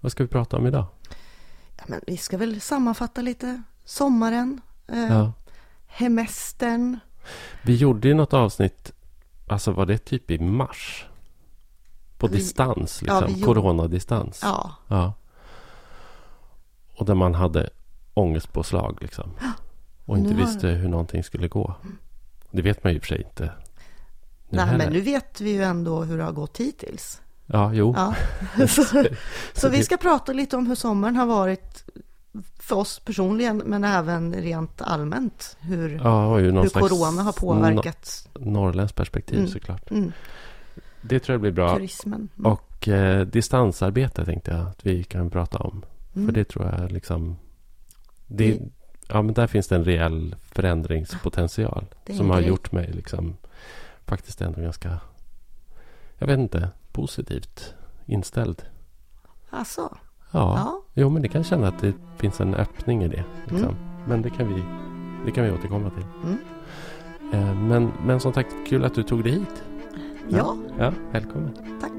Vad ska vi prata om idag? Ja, men vi ska väl sammanfatta lite. Sommaren, eh, Ja. hemestern. Vi gjorde ju något avsnitt, alltså var det typ i mars? På Vi- distans, ja, liksom. vi gjorde- Coronadistans. Ja, Ja. Och där man hade ångestpåslag liksom. Och inte har- visste hur någonting skulle gå. Det vet man ju i och för sig inte. Nu nej heller. men nu vet vi ju ändå hur det har gått hittills. Ja, jo. Ja. så, så vi ska prata lite om hur sommaren har varit för oss personligen, men även rent allmänt. Hur, Ja, hur corona har påverkat no- norrländskt perspektiv Mm. såklart. mm, Det tror jag blir bra. turismen. Mm. Och eh, distansarbete tänkte jag att vi kan prata om. Mm. För det tror jag liksom... Det, Det- ja, men där finns det en reell förändringspotential. Som har grej. gjort mig liksom faktiskt ändå ganska... Jag vet inte. Positivt inställd. Alltså, Ja, ja. jo men det kan känna att det finns en öppning i det. Liksom. Men det kan vi, det kan vi återkomma till. Mm. Eh, men, men som sagt, kul att du tog dig hit. Ja, Ja, välkommen. tack.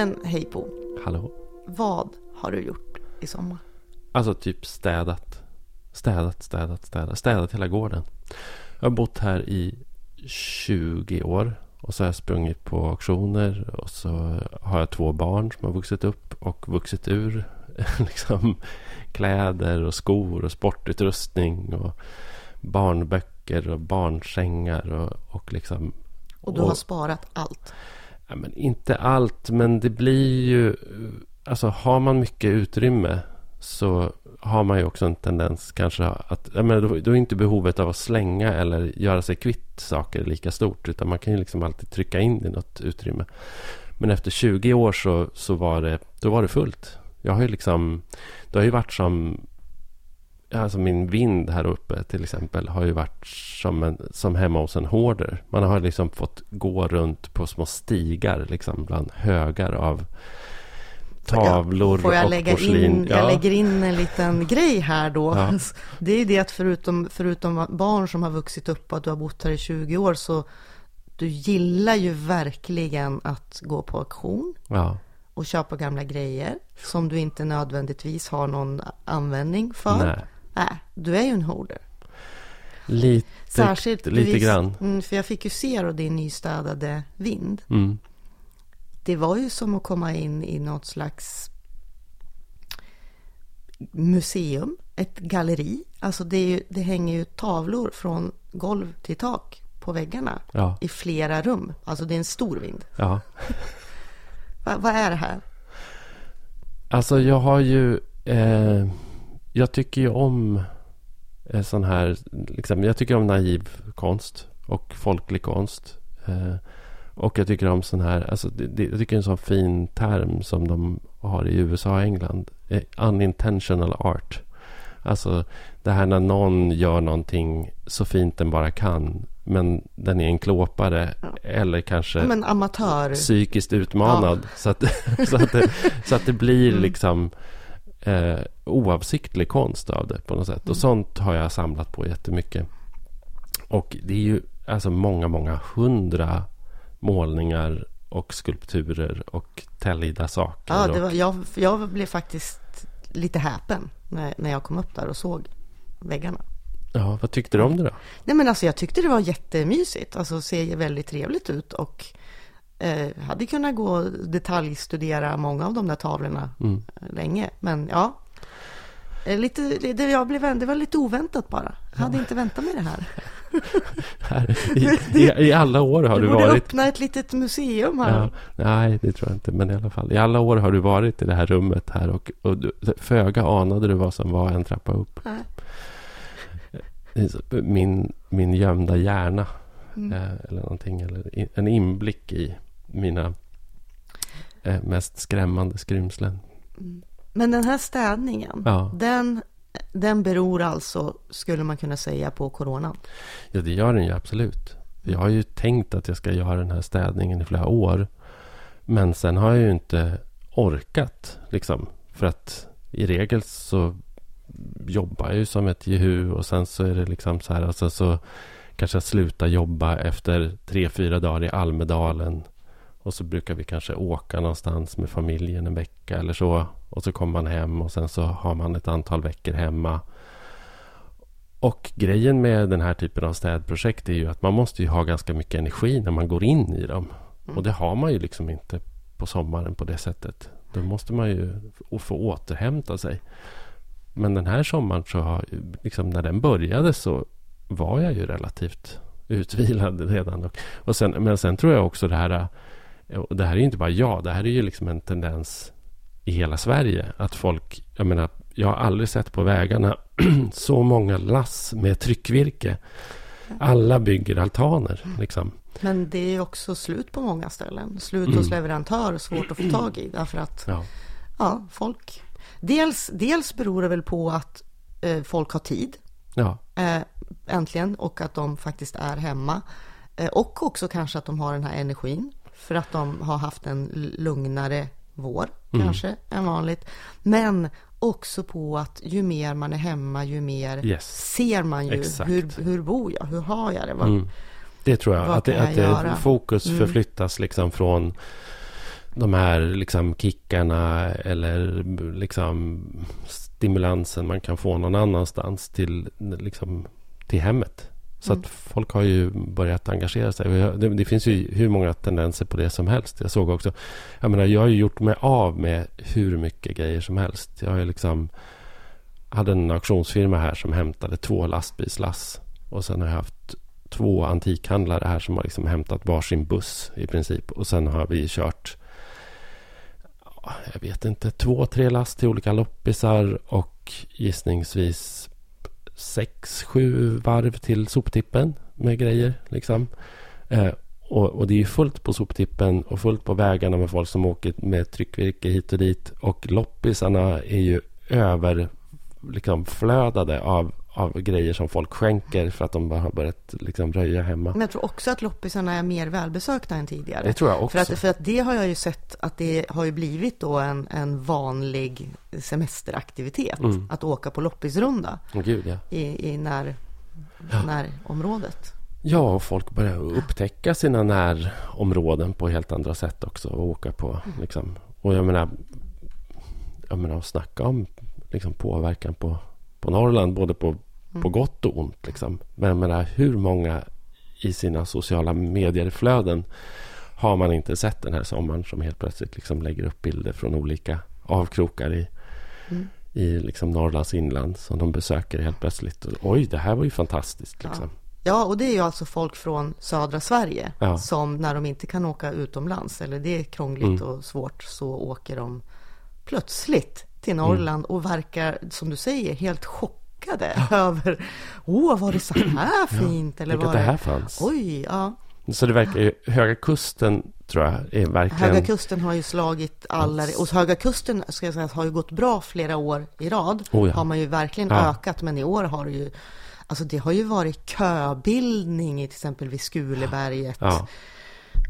Men hej Bo, Hallå. vad har du gjort i sommar? Alltså typ städat. Städat, städat, städat. Städat hela gården. Jag har bott här i 20 år. Och så har jag sprungit på auktioner. Och så har jag två barn som har vuxit upp och vuxit ur liksom, kläder och skor och sportutrustning. Och barnböcker och barnsängar. Och, och liksom Och du har sparat allt. Ja, men inte allt, men det blir ju... Alltså har man mycket utrymme så har man ju också en tendens kanske att... Jag menar, då, då är inte behovet av att slänga eller göra sig kvitt saker lika stort. Utan man kan ju liksom alltid trycka in i något utrymme. Men efter 20 år så, så var, det, då var det fullt. Jag har ju liksom... Det har ju varit som... Alltså min vind här uppe till exempel har ju varit som, en, som hemma hos en hoarder. Man har liksom fått gå runt på små stigar liksom bland högar av tavlor Får jag och lägga porslin. in, jag Ja. lägger in en liten grej här då. Ja. Det är det att förutom, förutom barn som har vuxit upp och att du har bott här i 20 år så du gillar ju verkligen att gå på auktion Ja. och köpa gamla grejer som du inte nödvändigtvis har någon användning för. Nej. Nej, du är ju en hoarder. Lite, Särskilt lite vis- grann. Mm, för jag fick ju se då din nystädade vind. Mm. Det var ju som att komma in i något slags museum, ett galleri. Alltså det, ju, det hänger ju tavlor från golv till tak på väggarna Ja. i flera rum. Alltså det är en stor vind. ja. Va, vad är det här? Alltså jag har ju... Eh, jag tycker ju om eh, sån här... Liksom, jag tycker om naiv konst och folklig konst. Eh, och jag tycker om sån här... Alltså, det, det, jag tycker en sån fin term som de har i USA och England. Eh, unintentional art. Alltså det här när någon gör någonting så fint den bara kan. Men den är en klåpare. Eller kanske Men amatör. psykiskt utmanad. Så, att, så, att det, så att det blir Mm. liksom eh, oavsiktlig konst av det på något sätt. Mm. Och sånt har jag samlat på jättemycket. Och det är ju alltså många, många hundra målningar och skulpturer och täljda saker. Ja, det var, jag, jag blev faktiskt lite häpen när, när jag kom upp där och såg väggarna. ja, vad tyckte du om det då? Nej men alltså jag tyckte det var jättemysigt. Alltså ser väldigt trevligt ut och eh, hade kunnat gå och detaljstudera många av de där tavlorna Mm. eh, länge. Men ja, eh, lite, det, jag blev, det var lite oväntat bara. Jag hade inte väntat mig det här. Här, i, i, I alla år har Du du, borde varit... öppna ett litet museum här. Ja, nej, det tror jag inte. Men i alla fall. I alla år har du varit i det här rummet här. Och, och du, föga anade du vad som var en trappa upp. Nej. Så- Min, min gömda hjärna. Mm. Eh, eller någonting. Eller en inblick i mina eh, mest skrämmande skrymslen. Men den här städningen, Ja. den, den beror alltså, skulle man kunna säga, på coronan. Ja, det gör den ju absolut. Jag har ju tänkt att jag ska göra den här städningen i flera år. Men sen har jag ju inte orkat. Liksom. För att i regel så jobbar jag ju som ett jehu och sen så är det liksom så här. Sen så kanske jag slutar jobba efter tre, fyra dagar i Almedalen. Och så brukar vi kanske åka någonstans med familjen en vecka eller så. Och så kommer man hem och sen så har man ett antal veckor hemma. Och grejen med den här typen av städprojekt är ju att man måste ju ha ganska mycket energi när man går in i dem. Mm. Och det har man ju liksom inte på sommaren på det sättet. Då måste man ju få återhämta sig. Men den här sommaren så har, liksom när den började så var jag ju relativt utvilad redan. Och, och sen, men sen tror jag också det här, och det här är ju inte bara jag, det här är ju liksom en tendens i hela Sverige. Att folk, jag menar, jag har aldrig sett på vägarna så många lass med tryckvirke. Alla bygger altaner. Liksom. Men det är också slut på många ställen. Slut hos mm. leverantör, svårt att få tag i. Därför att ja. ja folk... Dels, dels beror det väl på att eh, folk har tid. Ja. Eh, äntligen. Och att de faktiskt är hemma. Eh, och också kanske att de har den här energin. För att de har haft en lugnare vår mm. kanske än vanligt. Men också på att ju mer man är hemma, ju mer yes. ser man ju hur, hur bor jag, hur har jag det? Vad, mm. Det tror jag, att, det, att det, fokus mm. förflyttas liksom från de här liksom kickarna eller liksom stimulansen man kan få någon annanstans till, liksom, till hemmet. Så mm. att folk har ju börjat engagera sig. Det, det, finns ju hur många tendenser på det som helst. Jag såg också, jag menar, jag har ju gjort mig av med hur mycket grejer som helst. Jag har liksom, hade en auktionsfirma här som hämtade två lastbilslass. Och sen har jag haft två antikhandlare här som har liksom hämtat varsin buss i princip. Och sen har vi kört, jag vet inte, två, tre last till olika loppisar och gissningsvis sex, sju varv till soptippen med grejer. Liksom. Eh, och, och, det är ju fullt på soptippen och fullt på vägarna med folk som åker med tryckvirke hit och dit. Och loppisarna är ju överflödade liksom, av av grejer som folk skänker för att de bara har börjat liksom röja hemma. Men jag tror också att loppisarna är mer välbesökta än tidigare. Det tror jag också. För att, för att det har jag ju sett att det har ju blivit då en, en vanlig semesteraktivitet. Mm. Att åka på loppisrunda oh, Gud, ja. i, i när, ja. närområdet. Ja, och folk börjar upptäcka sina närområden på helt andra sätt också. Och åka på mm. liksom. Och jag menar, jag menar att snacka om liksom, påverkan på på Norrland, både på, mm. på gott och ont. Liksom. Men menar, hur många i sina sociala medier-flöden har man inte sett den här sommaren som helt plötsligt liksom lägger upp bilder från olika avkrokar i, mm. i liksom Norrlands inland som de besöker helt plötsligt. Oj, det här var ju fantastiskt. Liksom. Ja. Ja, och det är ju alltså folk från södra Sverige ja. som när de inte kan åka utomlands eller det är krångligt mm. och svårt så åker de plötsligt till mm. Norrland och verkar, som du säger, helt chockade över Åh, var det så här fint? Eller var det här fanns. Oj, ja. Så det verkar ju, Höga Kusten tror jag är verkligen... Höga Kusten har ju slagit alla, och Höga Kusten ska jag säga, har ju gått bra flera år i rad. Oh ja. Har man ju verkligen ja. ökat, men i år har det ju, alltså det har ju varit köbildning i till exempel vid Skuleberget. Ja.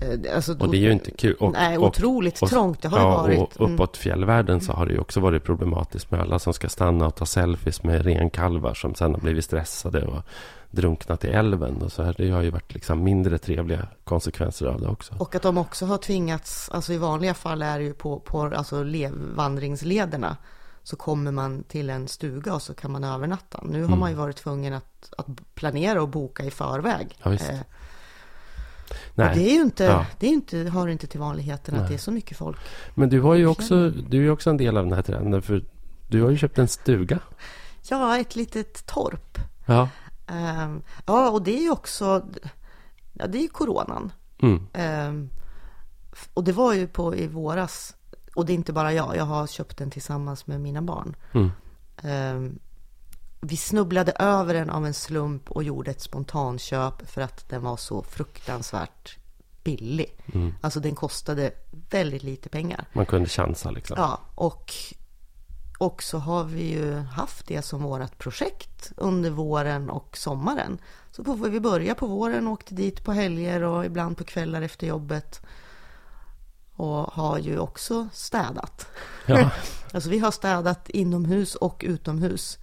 Eh, alltså, och det är ju inte kul. Och, nej, otroligt och, trångt. Det har ja, varit. Och mm. uppåt fjällvärlden så har det ju också varit problematiskt med alla som ska stanna och ta selfies med renkalvar som sen har blivit stressade och drunknat i älven. Och så här. Det har ju varit liksom mindre trevliga konsekvenser av det också. Och att de också har tvingats, alltså i vanliga fall är det ju på, på alltså vandringslederna så kommer man till en stuga och så kan man övernatta. Nu har mm. man ju varit tvungen att, att planera och boka i förväg. Ja, eh. Det är ju inte, ja. det är inte, har inte till vanligheten Nej. att det är så mycket folk. Men du, har ju också, du är också en del av den här trenden. För du har ju köpt en stuga. Ja, ett litet torp. Ja, um, ja och det är ju också... Ja, det är ju coronan. Mm. Um, och det var ju på i våras. Och det är inte bara jag. Jag har köpt den tillsammans med mina barn. Mm. Um, vi snubblade över den av en slump och gjorde ett spontanköp för att den var så fruktansvärt billig. Mm. Alltså den kostade väldigt lite pengar. Man kunde chansa liksom. Ja, och, och så har vi ju haft det som vårt projekt under våren och sommaren. Så får vi börja på våren, åkte dit på helger och ibland på kvällar efter jobbet. och har ju också städat. Ja. alltså vi har städat inomhus och utomhus.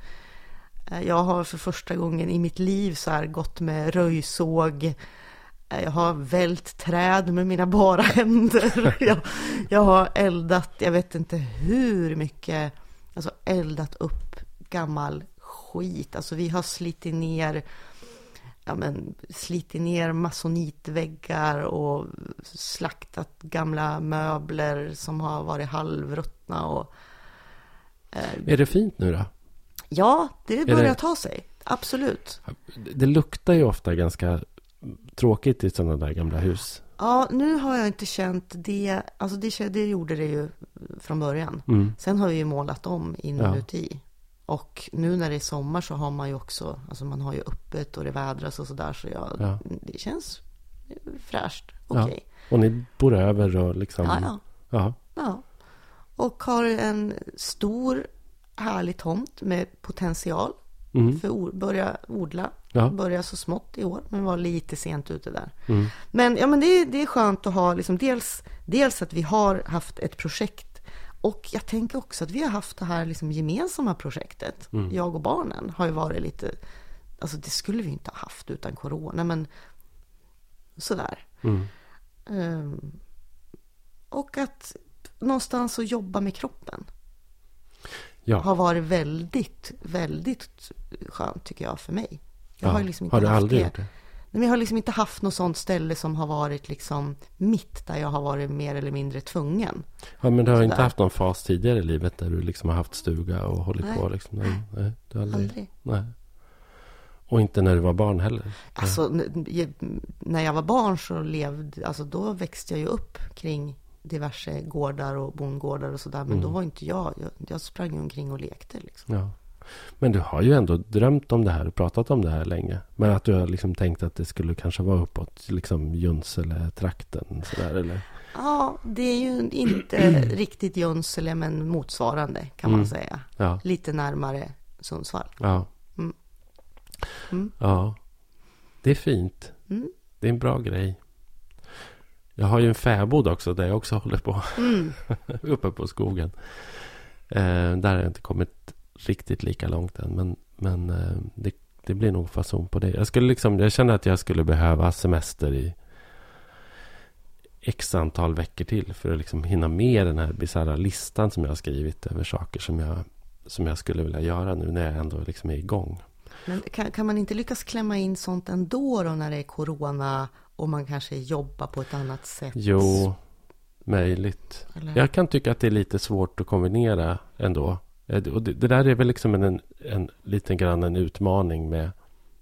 Eh, jag har för första gången i mitt liv så här gått med röjsåg. Eh, jag har vält träd med mina bara händer. Jag, jag har eldat, jag vet inte hur mycket, alltså eldat upp gammal skit. Alltså vi har slitit ner ja, men, slitit ner masonitväggar och slaktat gamla möbler som har varit halvruttna. Och, eh, är det fint nu då? Ja, det börjar det... ta sig. Absolut. Det luktar ju ofta ganska tråkigt i sådana där gamla hus. Ja, nu har jag inte känt det. Alltså det, det gjorde det ju från början. Mm. Sen har vi ju målat om inuti. Ja. Och nu när det är sommar så har man ju också, alltså man har ju öppet och det vädras och sådär. Så jag, ja. det känns fräscht. Okej. Okay. Ja. Och ni bor över och liksom? Ja, ja. ja. ja. Och har en stor härlig tomt med potential mm. för att börja odla. Ja. Börja så smått i år, men var lite sent ute där. Mm. Men, ja, men det, det är skönt att ha liksom dels, dels att vi har haft ett projekt och jag tänker också att vi har haft det här liksom gemensamma projektet. Mm. Jag och barnen har ju varit lite, alltså det skulle vi inte ha haft utan corona, men sådär. Mm. Um, och att någonstans att jobba med kroppen. Ja. Har varit väldigt, väldigt skönt tycker jag för mig. Jag ja. har, liksom inte har du aldrig det. gjort det? Men jag har liksom inte haft något sånt ställe som har varit liksom mitt där jag har varit mer eller mindre tvungen. Ja, men du har Sådär. inte haft någon fas tidigare i livet där du liksom har haft stuga och hållit nej. på liksom? Nej, nej, du aldrig, aldrig. Nej. Och inte när du var barn heller? Alltså, när jag var barn så levde, alltså då växte jag ju upp kring diverse gårdar och bondgårdar och sådär. Men mm. då var inte jag, jag, jag sprang omkring och lekte liksom. Ja. Men du har ju ändå drömt om det här och pratat om det här länge. Men att du har liksom tänkt att det skulle kanske vara uppåt liksom Junsele-trakten sådär eller? Ja, det är ju inte riktigt Junsele men motsvarande kan man mm. säga. Ja. Lite närmare Sundsvall. Ja. Mm. Mm. Ja, det är fint. Mm. Det är en bra grej. Jag har ju en fäbod också där jag också håller på. Mm. uppe på skogen. Eh, där har jag inte kommit riktigt lika långt än. Men, men eh, det, det blir nog fason på det. Jag, skulle liksom, jag känner att jag skulle behöva semester i x antal veckor till för att liksom hinna med den här bisarra listan som jag har skrivit över saker som jag, som jag skulle vilja göra nu när jag ändå liksom är igång. Men kan, kan man inte lyckas klämma in sånt ändå då när det är corona och man kanske jobbar på ett annat sätt? Jo, möjligt. Eller? Jag kan tycka att det är lite svårt att kombinera ändå. Eh, och det, det, där är väl liksom en, en, en liten grann en utmaning med,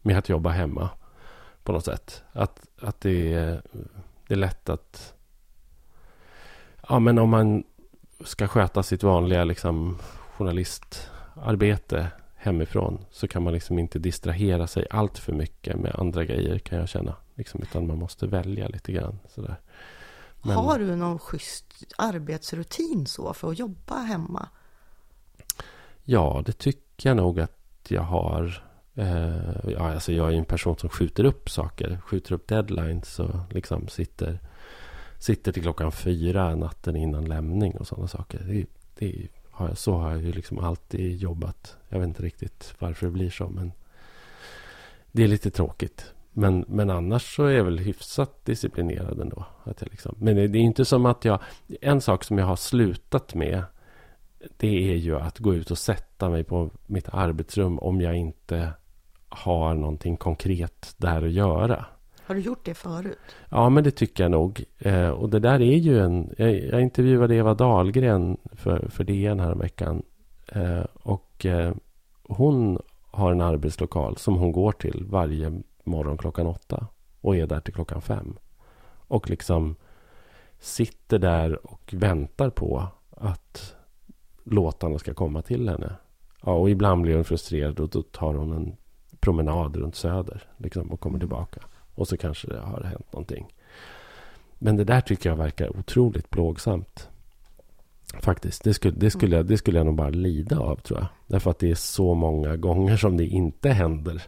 med att jobba hemma. På något sätt. Att, att det, är, det är lätt att... Ja, men om man ska sköta sitt vanliga liksom, journalistarbete hemifrån så kan man liksom inte distrahera sig allt för mycket med andra grejer kan jag känna. Liksom, utan man måste välja lite grann. Sådär. Men... Har du någon schysst arbetsrutin så för att jobba hemma? Ja, det tycker jag nog att jag har. Eh, ja, alltså jag är en person som skjuter upp saker. Skjuter upp deadlines och liksom sitter, sitter till klockan fyra natten innan lämning och sådana saker. Det, det har jag, så har jag ju liksom alltid jobbat. Jag vet inte riktigt varför det blir så, men det är lite tråkigt. Men, men annars så är jag väl hyfsat disciplinerad ändå. Att jag liksom, men det, är inte som att jag... En sak som jag har slutat med det är ju att gå ut och sätta mig på mitt arbetsrum om jag inte har någonting konkret där att göra. Har du gjort det förut? Ja, men det tycker jag nog. Eh, och det där är ju en... Jag, jag intervjuade Eva Dahlgren för, för DN här veckan. Eh, och eh, hon har en arbetslokal som hon går till varje morgon klockan åtta. Och är där till klockan fem. Och liksom sitter där och väntar på att låtarna ska komma till henne. Ja, och ibland blir hon frustrerad och då tar hon en promenad runt Söder liksom, och kommer mm. tillbaka. Och så kanske det har hänt någonting. Men det där tycker jag verkar otroligt plågsamt. Faktiskt. Det skulle, det, skulle jag, det skulle jag nog bara lida av, tror jag. Därför att det är så många gånger som det inte händer.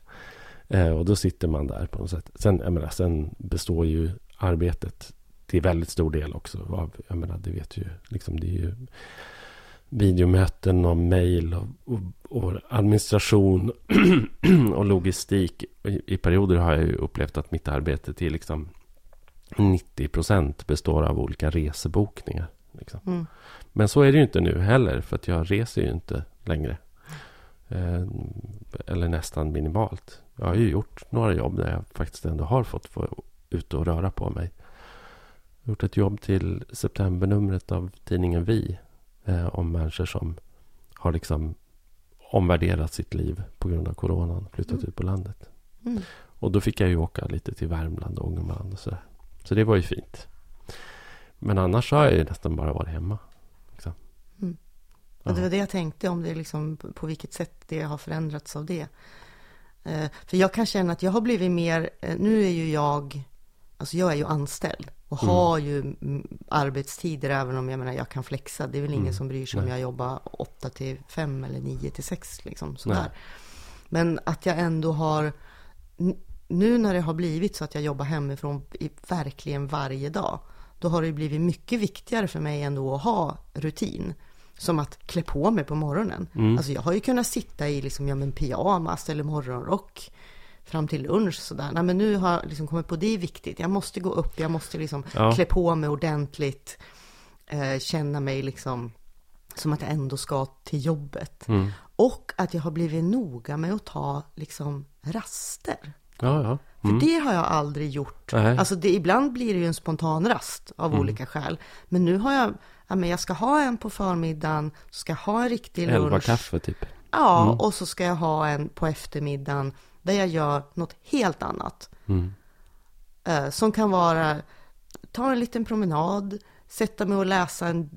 Eh, och då sitter man där på något sätt. Sen, jag menar, sen består ju arbetet till väldigt stor del också av, jag menar, det vet ju, liksom det är ju videomöten och mejl och, och, och, administration och logistik. I, I, perioder har jag ju upplevt att mitt arbete till liksom 90 procent består av olika resebokningar. Liksom. Mm. Men så är det ju inte nu heller, för att jag reser ju inte längre. Eh, eller nästan minimalt. Jag har ju gjort några jobb där jag faktiskt ändå har fått få ut och röra på mig. Jag har gjort ett jobb till septembernumret av tidningen Vi. Eh, om människor som har liksom omvärderat sitt liv på grund av coronan. Flyttat mm. ut på landet. Mm. Och då fick jag ju åka lite till Värmland och Ångermanland och sådär. Så det var ju fint. Men annars har jag ju nästan bara varit hemma. Liksom. Mm. Och det var det jag tänkte om det liksom, på vilket sätt det har förändrats av det. Eh, för jag kan känna att jag har blivit mer, eh, nu är ju jag, alltså jag är ju anställd och mm. har ju arbetstider även om jag menar jag kan flexa. Det är väl ingen mm. som bryr sig Nej. om jag jobbar 8 till 5 eller 9 till 6 liksom sådär. Men att jag ändå har nu när det har blivit så att jag jobbar hemifrån i verkligen varje dag, då har det blivit mycket viktigare för mig ändå att ha rutin. Som att klä på mig på morgonen. Mm. Alltså jag har ju kunnat sitta i liksom, ja, men pyjamas eller morgonrock fram till lunch sådär. Nej, men nu har jag liksom kommit på det är viktigt. Jag måste gå upp, jag måste liksom ja. klä på mig ordentligt. Eh, känna mig liksom som att jag ändå ska till jobbet. Mm. Och att jag har blivit noga med att ta liksom raster. Ja, ja. Mm. För det har jag aldrig gjort. Nej. Alltså det, ibland blir det ju en spontan rast av mm. olika skäl. Men nu har jag, ja, men jag ska ha en på förmiddagen, ska ha en riktig lunch. Elva kaffe typ. Ja, mm. och så ska jag ha en på eftermiddagen där jag gör något helt annat. Mm. Eh, som kan vara, ta en liten promenad, sätta mig och läsa en,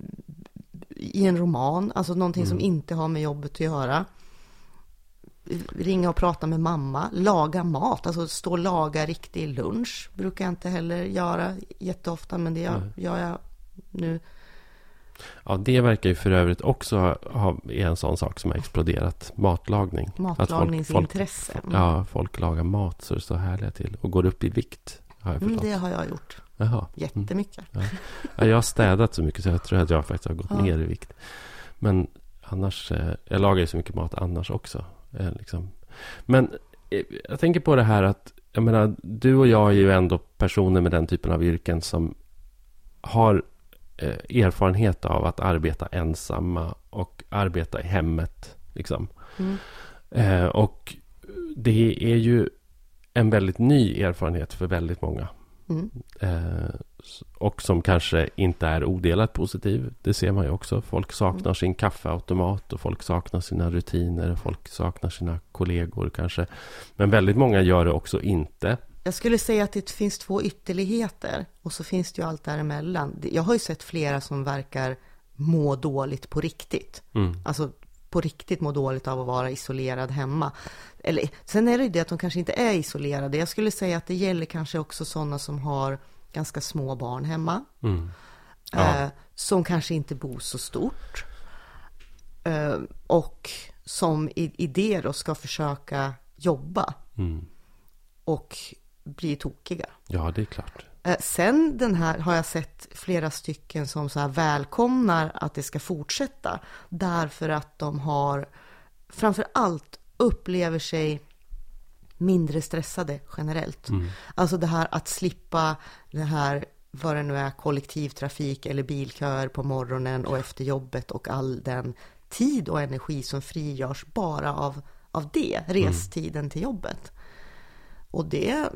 i en roman, alltså någonting som mm. inte har med jobbet att göra ringa och prata med mamma, laga mat, alltså stå och laga riktig lunch brukar jag inte heller göra jätteofta, men det gör, gör jag nu. Ja, det verkar ju för övrigt också ha, är en sån sak som har exploderat. Matlagning. Matlagningsintresse. Folk, folk, ja, folk lagar mat så det står härliga till. Och går upp i vikt. Har jag mm, det har jag gjort. Jaha. Jättemycket. Mm. Ja. jag har städat så mycket så jag tror att jag faktiskt har gått ja. ner i vikt. Men annars, eh, jag lagar ju så mycket mat annars också. Eh, liksom. Men eh, jag tänker på det här att jag menar, du och jag är ju ändå personer med den typen av yrken som har eh, erfarenhet av att arbeta ensamma och arbeta i hemmet. Liksom. Mm. Eh, och det är ju en väldigt ny erfarenhet för väldigt många. Mm. Eh, och som kanske inte är odelat positiv. Det ser man ju också. Folk saknar sin kaffeautomat och folk saknar sina rutiner. Folk saknar sina kollegor kanske. Men väldigt många gör det också inte. Jag skulle säga att det finns två ytterligheter och så finns det ju allt däremellan. Jag har ju sett flera som verkar må dåligt på riktigt. Mm. Alltså på riktigt må dåligt av att vara isolerad hemma. Eller, sen är det ju det att de kanske inte är isolerade. Jag skulle säga att det gäller kanske också sådana som har ganska små barn hemma. Mm. Ja. Eh, som kanske inte bor så stort. Eh, och som i, i det då ska försöka jobba. Mm. Och bli tokiga. Ja, det är klart. Eh, sen den här har jag sett flera stycken som så här välkomnar att det ska fortsätta. Därför att de har framför allt upplever sig mindre stressade generellt. Mm. Alltså det här att slippa det här, vad det nu är, kollektivtrafik eller bilköer på morgonen och efter jobbet och all den tid och energi som frigörs bara av, av det, mm. restiden mm. till jobbet. Och det,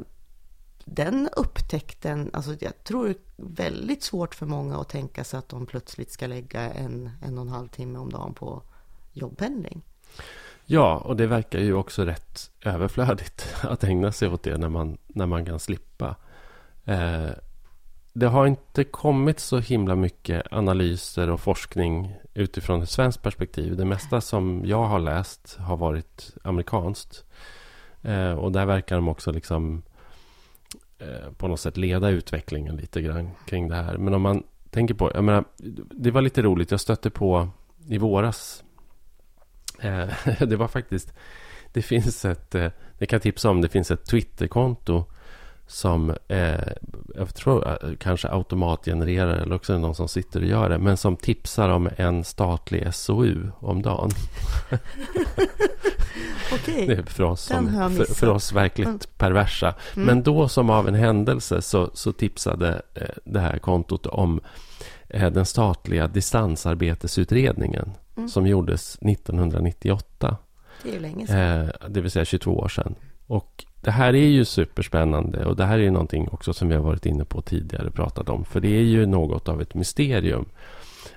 den upptäckten, alltså jag tror det är väldigt svårt för många att tänka sig att de plötsligt ska lägga en, en och en halv timme om dagen på jobbpendling. Ja, och det verkar ju också rätt överflödigt att ägna sig åt det när man, när man kan slippa. Eh, det har inte kommit så himla mycket analyser och forskning utifrån ett svenskt perspektiv. Det mesta som jag har läst har varit amerikanskt. Eh, och där verkar de också liksom eh, på något sätt leda utvecklingen lite grann kring det här. Men om man tänker på, jag menar, det var lite roligt. Jag stötte på i våras det var faktiskt... Det finns ett... Eh, det kan jag tipsa om. Det finns ett Twitterkonto som eh, jag tror eh, kanske automatgenererar eller också är det någon som sitter och gör det. Men som tipsar om en statlig SOU om dagen. Okej, det är för oss, som, för, för, oss verkligt mm. perversa. Mm. Men då som av en händelse så, så tipsade eh, det här kontot om eh, den statliga distansarbetesutredningen. Mm. Som gjordes 1998. Det är ju länge sedan. Eh, det vill säga 22 år sedan. Och det här är ju superspännande och det här är ju någonting också som vi har varit inne på tidigare pratat om. För det är ju något av ett mysterium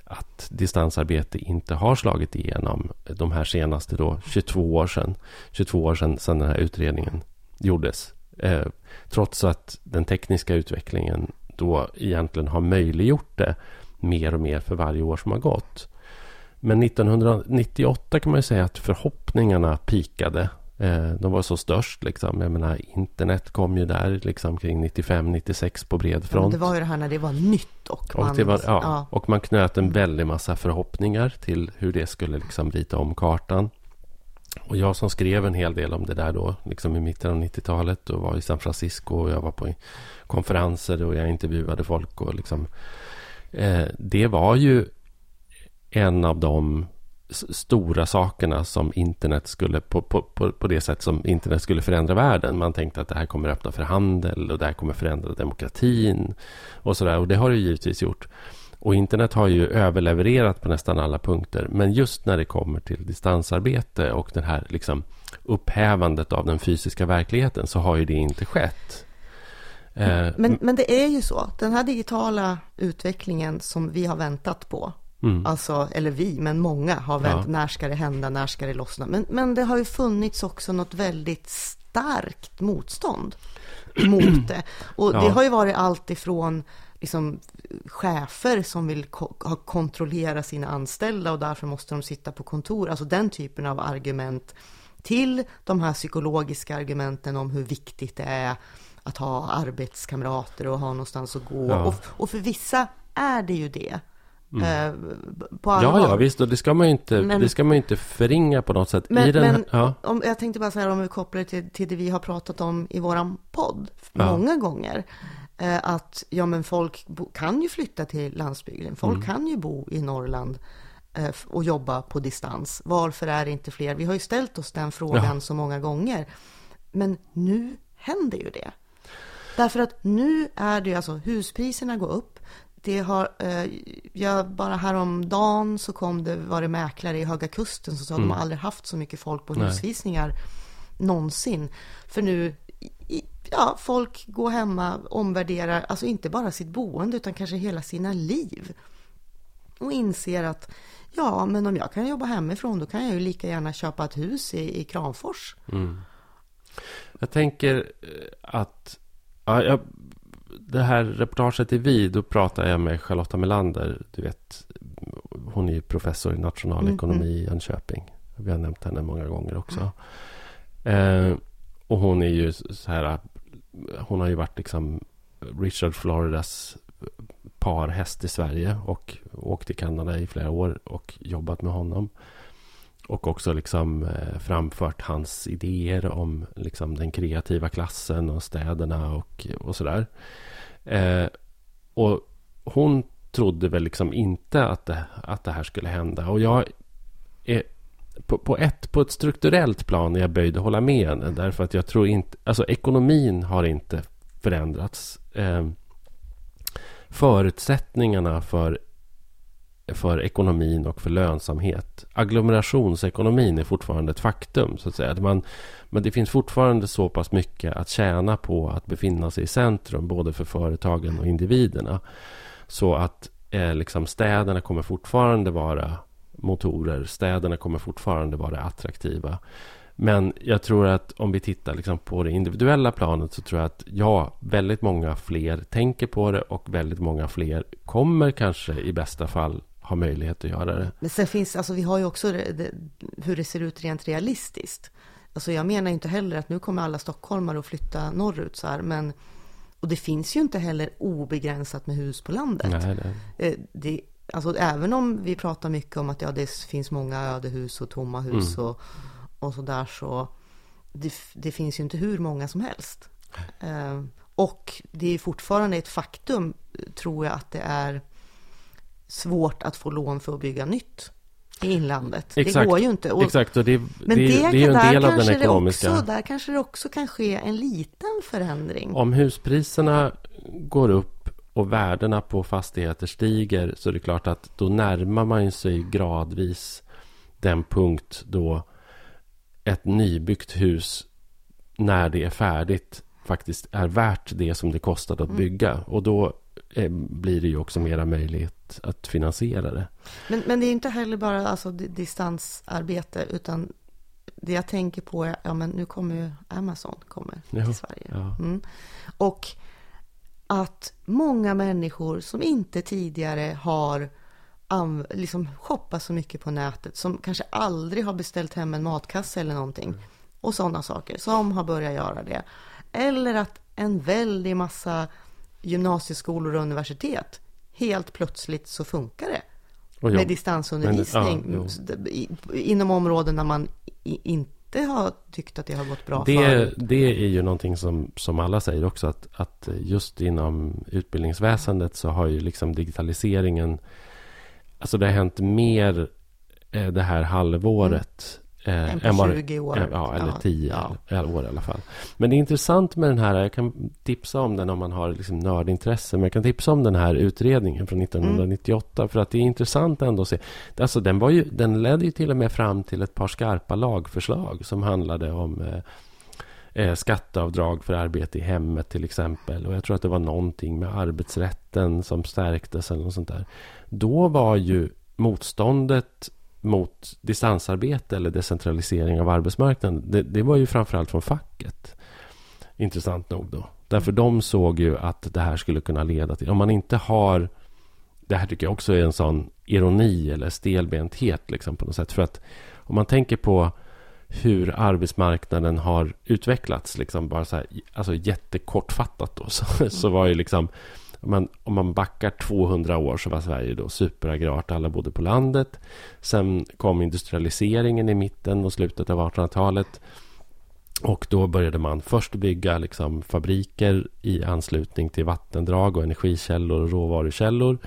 att distansarbete inte har slagit igenom de här senaste då 22 år sedan. 22 år sedan, sedan den här utredningen gjordes. Eh, trots att den tekniska utvecklingen då egentligen har möjliggjort det mer och mer för varje år som har gått. Men 1998 kan man ju säga att förhoppningarna pikade Eh, de var så störst liksom. Jag menar, internet kom ju där liksom kring 95-96 på bred front. Ja, det var ju det här när det var nytt och man... Och, var, ja, ja. och man knöt en väldig massa förhoppningar till hur det skulle liksom rita om kartan. Och jag som skrev en hel del om det där då, liksom i mitten av 90-talet och var i San Francisco och jag var på konferenser och jag intervjuade folk och liksom... Eh, det var ju en av de stora sakerna som internet skulle på, på, på, på, det sätt som internet skulle förändra världen. Man tänkte att det här kommer öppna för handel och det här kommer förändra demokratin och sådär. Och det har det givetvis gjort. Och internet har ju överlevererat på nästan alla punkter. Men just när det kommer till distansarbete och det här liksom upphävandet av den fysiska verkligheten så har ju det inte skett. Eh, men, men det är ju så. Den här digitala utvecklingen som vi har väntat på Mm. Alltså, eller vi, men många har vänt, ja. när ska det hända, när ska det lossna? Men, men det har ju funnits också något väldigt starkt motstånd mot det. Och ja. det har ju varit allt ifrån liksom, chefer som vill ko kontrollera sina anställda och därför måste de sitta på kontor. Alltså den typen av argument till de här psykologiska argumenten om hur viktigt det är att ha arbetskamrater och ha någonstans att gå. Ja. Och, och för vissa är det ju det. Mm. Eh, på. Ja, ja, visst. Och det ska man ju inte, men, det ska man inte förringa på något sätt. Men, den men ja. om, jag tänkte bara säga om vi kopplar det till, till det vi har pratat om i våran podd ja. många gånger. Eh, att ja, men folk bo, kan ju flytta till landsbygden. Folk mm. kan ju bo i Norrland eh, och jobba på distans. Varför är det inte fler? Vi har ju ställt oss den frågan ja. så många gånger. Men nu händer ju det. Därför att nu är det ju alltså huspriserna går upp det har, eh, jag, bara häromdagen så kom det, var det mäklare i Höga Kusten som sa att mm. de har aldrig haft så mycket folk på Nej. husvisningar någonsin. För nu, ja, folk går hemma, omvärderar, alltså inte bara sitt boende utan kanske hela sina liv. Och inser att, ja, men om jag kan jobba hemifrån då kan jag ju lika gärna köpa ett hus i, i Kramfors. Mm. Jag tänker eh, att, ja, jag det här reportaget i Vi, då pratade jag med Charlotta Melander. Du vet, hon är ju professor i nationalekonomi mm, mm. i Jönköping. Vi har nämnt henne många gånger också. Mm. Eh, och hon är ju så här, hon har ju varit liksom Richard Floridas parhäst i Sverige och åkt till Kanada i flera år och jobbat med honom. Och också liksom eh, framfört hans idéer om liksom den kreativa klassen och städerna och, och sådär. Eh, och hon trodde väl liksom inte att det, att det här skulle hända. Och jag är på, på, ett, på ett strukturellt plan är jag böjd att hålla med henne. Därför att jag tror inte... Alltså ekonomin har inte förändrats. Eh, förutsättningarna för, för ekonomin och för lönsamhet. Agglomerationsekonomin är fortfarande ett faktum. så att säga. Man, men det finns fortfarande så pass mycket att tjäna på att befinna sig i centrum, både för företagen och individerna. Så att eh, liksom städerna kommer fortfarande vara motorer. Städerna kommer fortfarande vara attraktiva. Men jag tror att om vi tittar liksom på det individuella planet så tror jag att ja, väldigt många fler tänker på det och väldigt många fler kommer kanske i bästa fall ha möjlighet att göra det. Men sen finns, alltså vi har ju också det, det, hur det ser ut rent realistiskt. Alltså jag menar inte heller att nu kommer alla stockholmare att flytta norrut så här, men och det finns ju inte heller obegränsat med hus på landet. Nej, nej. Eh, det, alltså även om vi pratar mycket om att ja, det finns många ödehus och tomma hus mm. och, och så där så det, det, finns ju inte hur många som helst. Eh, och det är fortfarande ett faktum, tror jag, att det är svårt att få lån för att bygga nytt i inlandet. Exakt, det går ju inte. Och, exakt, och det, men det, det, det är ju en del av den ekonomiska... Också, där kanske det också kan ske en liten förändring. Om huspriserna går upp och värdena på fastigheter stiger så är det klart att då närmar man sig gradvis den punkt då ett nybyggt hus när det är färdigt faktiskt är värt det som det kostade att mm. bygga. Och då blir det ju också mera möjlighet att finansiera det. Men, men det är inte heller bara alltså, distansarbete utan det jag tänker på är, ja men nu kommer ju Amazon kommer ja, till Sverige. Ja. Mm. Och att många människor som inte tidigare har liksom shoppat så mycket på nätet, som kanske aldrig har beställt hem en matkasse eller någonting mm. och sådana saker, som har börjat göra det. Eller att en väldig massa gymnasieskolor och universitet helt plötsligt så funkar det. Med distansundervisning. Men, ja, inom områden där man inte har tyckt att det har gått bra det, förut. Det är ju någonting som, som alla säger också att, att just inom utbildningsväsendet så har ju liksom digitaliseringen Alltså det har hänt mer eh, det här halvåret Eh, än på 20 år. Ja, eller 10 ja. år i alla fall. Men det är intressant med den här, jag kan tipsa om den om man har liksom nördintresse, men jag kan tipsa om den här utredningen från 1998, mm. för att det är intressant ändå att se. Alltså den, var ju, den ledde ju till och med fram till ett par skarpa lagförslag som handlade om eh, eh, skatteavdrag för arbete i hemmet till exempel. Och jag tror att det var någonting med arbetsrätten som stärktes eller något sånt där. Då var ju motståndet mot distansarbete eller decentralisering av arbetsmarknaden, det, det var ju framförallt från facket. Intressant nog då. Därför de såg ju att det här skulle kunna leda till, om man inte har, det här tycker jag också är en sån ironi eller stelbenthet liksom på något sätt. För att om man tänker på hur arbetsmarknaden har utvecklats, liksom bara så här, alltså jättekortfattat då, så, så var ju liksom om man, om man backar 200 år så var Sverige då superagrart. Alla bodde på landet. Sen kom industrialiseringen i mitten och slutet av 1800-talet. Och då började man först bygga liksom fabriker i anslutning till vattendrag och energikällor och råvarukällor.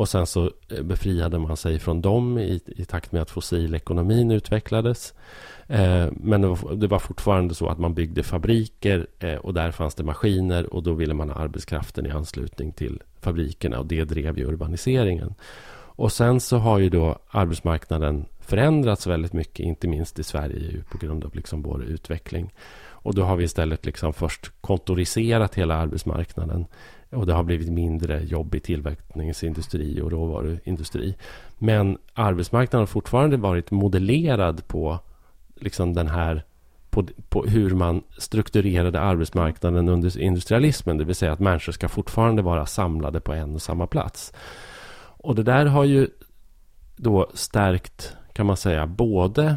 Och sen så eh, befriade man sig från dem i, i takt med att fossilekonomin utvecklades. Eh, men det var, fortfarande så att man byggde fabriker eh, och där fanns det maskiner och då ville man ha arbetskraften i anslutning till fabrikerna och det drev ju urbaniseringen. Och sen så har ju då arbetsmarknaden förändrats väldigt mycket, inte minst i Sverige på grund av liksom vår utveckling. Och då har vi istället liksom först kontoriserat hela arbetsmarknaden och det har blivit mindre jobb i tillverkningsindustri och råvaruindustri. Men arbetsmarknaden har fortfarande varit modellerad på liksom den här på, på, hur man strukturerade arbetsmarknaden under industrialismen. Det vill säga att människor ska fortfarande vara samlade på en och samma plats. Och det där har ju då stärkt, kan man säga, både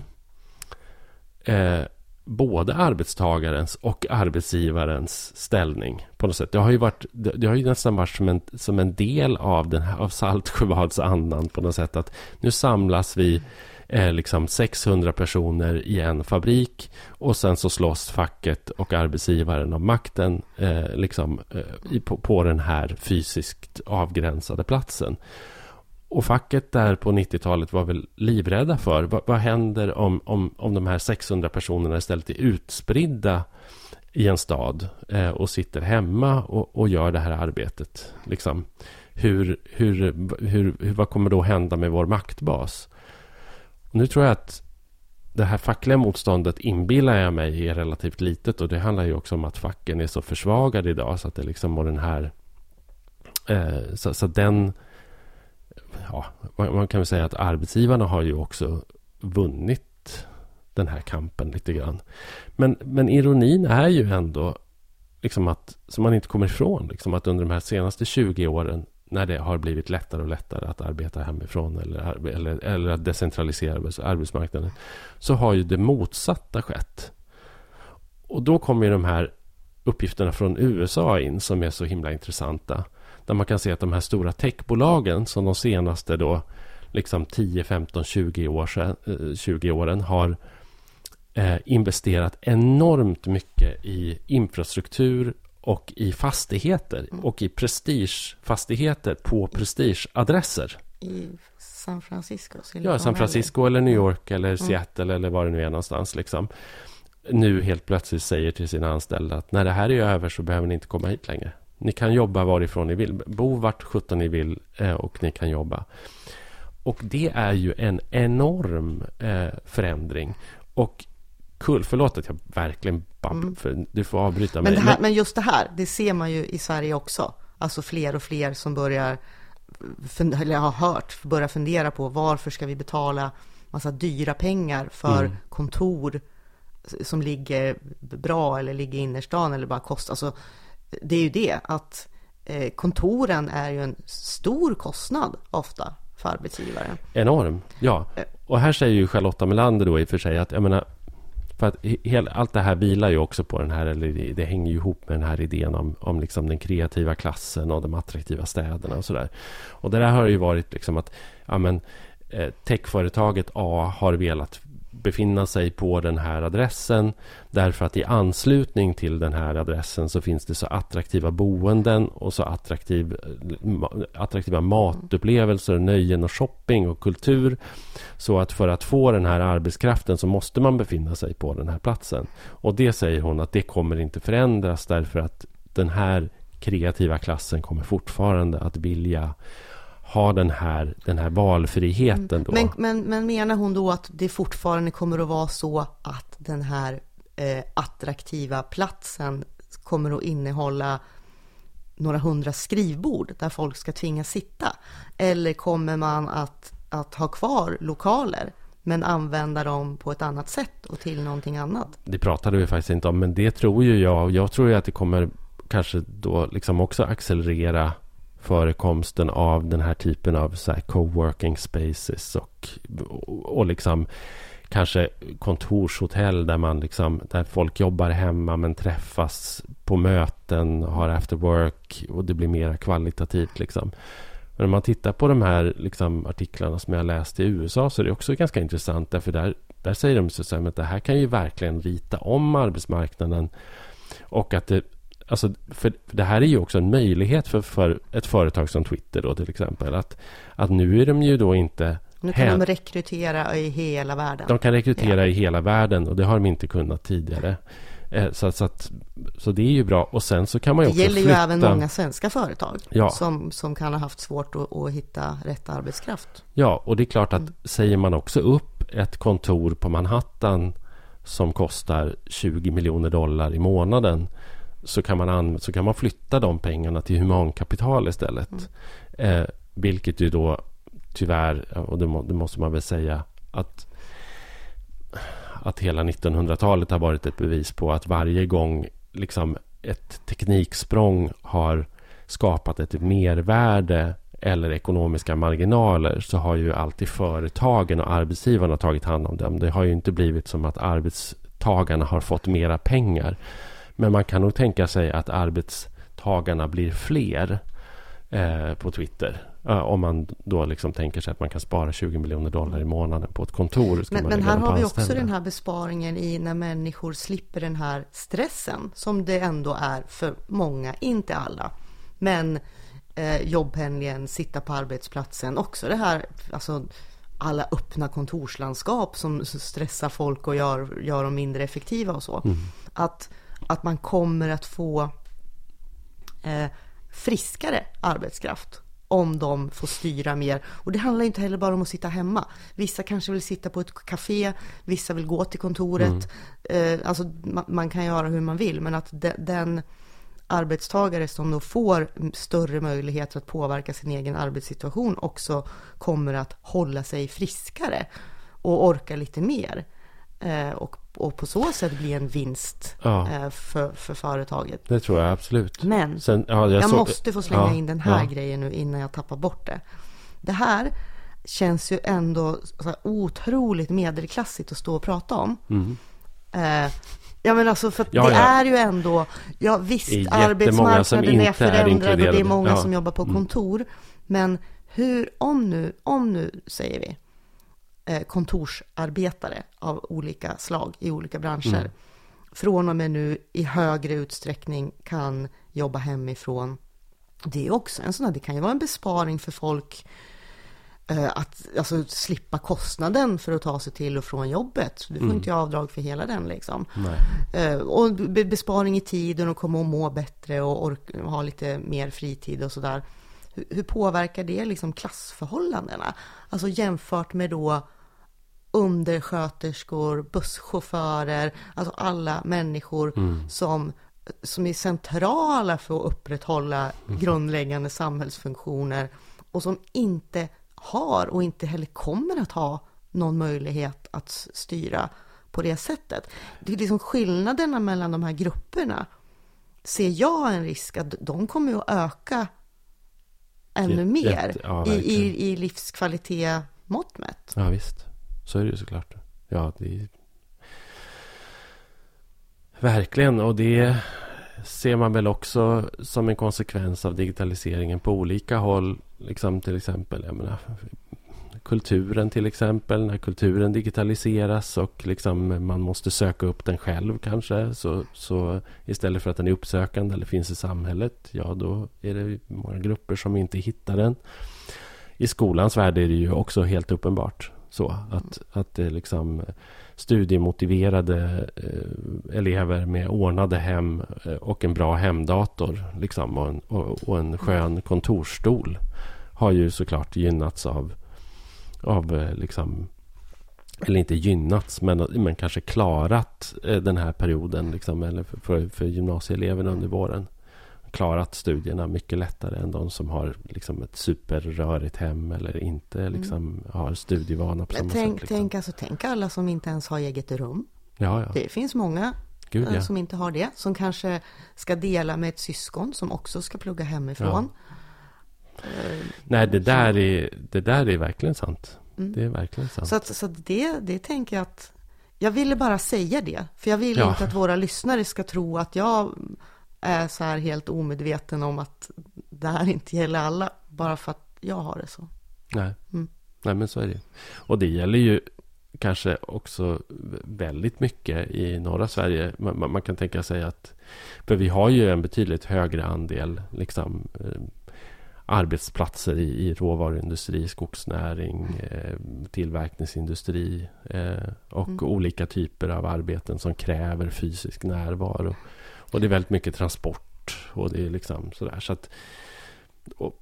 eh, både arbetstagarens och arbetsgivarens ställning på något sätt. Det har ju, varit, det, har ju nästan varit som en, som en del av, den här, av Saltsjöbadsandan på något sätt. Att nu samlas vi eh, liksom 600 personer i en fabrik och sen så slåss facket och arbetsgivaren om makten eh, liksom, eh, på, på den här fysiskt avgränsade platsen. Och facket där på 90-talet var väl livrädda för vad, vad händer om, om, om de här 600 personerna istället är utspridda i en stad eh, och sitter hemma och, och, gör det här arbetet. Liksom. Hur, hur, hur, hur, vad kommer då hända med vår maktbas? Och nu tror jag att det här fackliga motståndet inbillar jag mig är relativt litet och det handlar ju också om att facken är så försvagade idag så att det liksom var den här eh, så, så den ja, man kan väl säga att arbetsgivarna har ju också vunnit den här kampen lite grann. Men, men ironin är ju ändå liksom att, som man inte kommer ifrån, liksom att under de här senaste 20 åren när det har blivit lättare och lättare att arbeta hemifrån eller, eller, eller att decentralisera arbetsmarknaden så har ju det motsatta skett. Och då kommer ju de här uppgifterna från USA in som är så himla intressanta. Där man kan se att de här stora techbolagen som de senaste då liksom 10, 15, 20, år sedan, eh, 20 åren har eh, investerat enormt mycket i infrastruktur och i fastigheter mm. och i prestigefastigheter på prestigeadresser. I San Francisco? Ja, San Francisco eller New York eller mm. Seattle eller var det nu är någonstans. Liksom. Nu helt plötsligt säger till sina anställda att när det här är över så behöver ni inte komma hit längre. Ni kan jobba varifrån ni vill. Bo vart sjutton ni vill eh, och ni kan jobba. Och det är ju en enorm eh, förändring. Och kul, förlåt att jag verkligen babb, mm. för du får avbryta mig. Men, här, men just det här, det ser man ju i Sverige också. Alltså fler och fler som börjar, eller har hört, börjar fundera på varför ska vi betala massa dyra pengar för mm. kontor som ligger bra eller ligger i innerstan eller bara kostar. Alltså, det är ju det att eh, kontoren är ju en stor kostnad ofta för arbetsgivaren. Enorm, ja. Eh. Och här säger ju Charlotta Melander då i och för sig att jag menar för att hel, allt det här vilar ju också på den här, eller det, hänger ju ihop med den här idén om, om liksom den kreativa klassen och de attraktiva städerna och sådär. Och det där har ju varit liksom att ja, men, eh, techföretaget A har velat befinna sig på den här adressen. Därför att i anslutning till den här adressen så finns det så attraktiva boenden och så attraktiv, attraktiva matupplevelser, nöjen och shopping och kultur. Så att för att få den här arbetskraften så måste man befinna sig på den här platsen. Och det säger hon att det kommer inte förändras därför att den här kreativa klassen kommer fortfarande att vilja ha den här, den här valfriheten. Då. Men, men, men menar hon då att det fortfarande kommer att vara så att den här eh, attraktiva platsen kommer att innehålla några hundra skrivbord där folk ska tvingas sitta? Eller kommer man att, att ha kvar lokaler men använda dem på ett annat sätt och till någonting annat? Det pratade vi faktiskt inte om, men det tror ju jag. Jag tror ju att det kommer kanske då liksom också accelerera förekomsten av den här typen av så coworking spaces och, och liksom kanske kontorshotell där man liksom där folk jobbar hemma men träffas på möten, har after work och det blir mer kvalitativt liksom. Men om man tittar på de här liksom, artiklarna som jag läst i USA så är det också ganska intressant därför där, där säger de så att det här kan ju verkligen rita om arbetsmarknaden och att det Alltså, för det här är ju också en möjlighet för, för ett företag som Twitter då till exempel. Att, att nu är de ju då inte... Nu kan de rekrytera i hela världen. De kan rekrytera ja. i hela världen och det har de inte kunnat tidigare. Eh, så, så, att, så det är ju bra. Och sen så kan man ju också Det gäller flytta... ju även många svenska företag ja. som, som kan ha haft svårt att, att hitta rätt arbetskraft. Ja, och det är klart att mm. säger man också upp ett kontor på Manhattan som kostar 20 miljoner dollar i månaden så kan man, så kan man flytta de pengarna till humankapital istället. Mm. Eh, vilket ju då tyvärr, och det, må, det, måste man väl säga, att, att hela 1900-talet har varit ett bevis på att varje gång liksom ett tekniksprång har skapat ett mervärde eller ekonomiska marginaler så har ju alltid företagen och arbetsgivarna tagit hand om dem. Det har ju inte blivit som att arbetstagarna har fått mera pengar. Men man kan nog tänka sig att arbetstagarna blir fler eh, på Twitter. Eh, om man då liksom tänker sig att man kan spara 20 miljoner dollar i månaden på ett kontor. Men, men här har vi också den här besparingen i när människor slipper den här stressen som det ändå är för många, inte alla. Men eh, jobbpendlingen, sitta på arbetsplatsen, också det här, alltså alla öppna kontorslandskap som stressar folk och gör, gör dem mindre effektiva och så. Mm. Att att man kommer att få eh, friskare arbetskraft om de får styra mer. Och det handlar inte heller bara om att sitta hemma. Vissa kanske vill sitta på ett café, vissa vill gå till kontoret. Mm. Eh, alltså man, man, kan göra hur man vill, men att de, den arbetstagare som då får större möjligheter att påverka sin egen arbetssituation också kommer att hålla sig friskare och orka lite mer. Eh, och och på så sätt bli en vinst ja. Eh, för, för företaget. Det tror jag absolut. Men Sen, ja, jag, jag så... måste få slänga ja, in den här grejen nu innan jag tappar bort det. Det här känns ju ändå så otroligt medelklassigt att stå och prata om. Mm. Eh, Ja men alltså för det är ju ändå, ja visst arbetsmarknaden är förändrad är och det är många som jobbar på mm. kontor. Mm. Men hur, om nu, om nu säger vi, kontorsarbetare av olika slag i olika branscher. Mm. från och med nu i högre utsträckning kan jobba hemifrån. Det är också en sån här, det kan ju vara en besparing för folk eh, att alltså, slippa kostnaden för att ta sig till och från jobbet. Du får mm. inte avdrag för hela den liksom. Eh, och besparing i tiden och komma och må bättre och orka, ha lite mer fritid och sådär. Hur, hur påverkar det liksom klassförhållandena? Alltså jämfört med då undersköterskor, busschaufförer, alltså alla människor mm. som, som är centrala för att upprätthålla mm. grundläggande samhällsfunktioner och som inte har och inte heller kommer att ha någon möjlighet att styra på det sättet. Det är liksom skillnaderna mellan de här grupperna ser jag en risk att de kommer att öka ännu mer ja, i, i, i livskvalitet mått mätt. Ja, visst. Så är det ju såklart. Ja, det är... Verkligen. Och det ser man väl också som en konsekvens av digitaliseringen på olika håll. Liksom till exempel, jag menar, kulturen till exempel. När kulturen digitaliseras och liksom man måste söka upp den själv kanske. Så, så istället för att den är uppsökande eller finns i samhället. Ja, då är det många grupper som inte hittar den. I skolans värld är det ju också helt uppenbart. Så att, att det liksom studiemotiverade eh, elever med ordnade hem eh, och en bra hemdator liksom, och, en, och, en skön kontorsstol har ju såklart gynnats av, av eh, liksom, eller inte gynnats, men, men kanske klarat den här perioden liksom, eller för, för gymnasieeleverna under våren klarat studierna mycket lättare än de som har liksom ett superrörigt hem eller inte mm. liksom mm. har studievana på samma tänk, sätt. Liksom. Tänk, alltså, tänk alla som inte ens har eget rum. Ja, ja. Det finns många Gud, ja. som inte har det. Som kanske ska dela med ett syskon som också ska plugga hemifrån. Nej, det där, är, det där är verkligen sant. Mm. Det är verkligen sant. Så, att, så det, det tänker jag att jag ville bara säga det. För jag vill inte att våra lyssnare ska tro att jag är så här helt omedveten om att det här inte gäller alla, bara för att jag har det så. Nej, mm. Nej men så är det. Och det gäller ju kanske också väldigt mycket i norra Sverige. Man, man, kan tänka sig att, för vi har ju en betydligt högre andel liksom, eh, arbetsplatser i, i råvaruindustri, skogsnäring, eh, tillverkningsindustri eh, och mm. olika typer av arbeten som kräver fysisk närvaro. Och det är väldigt mycket transport och det är liksom sådär. Så att, och...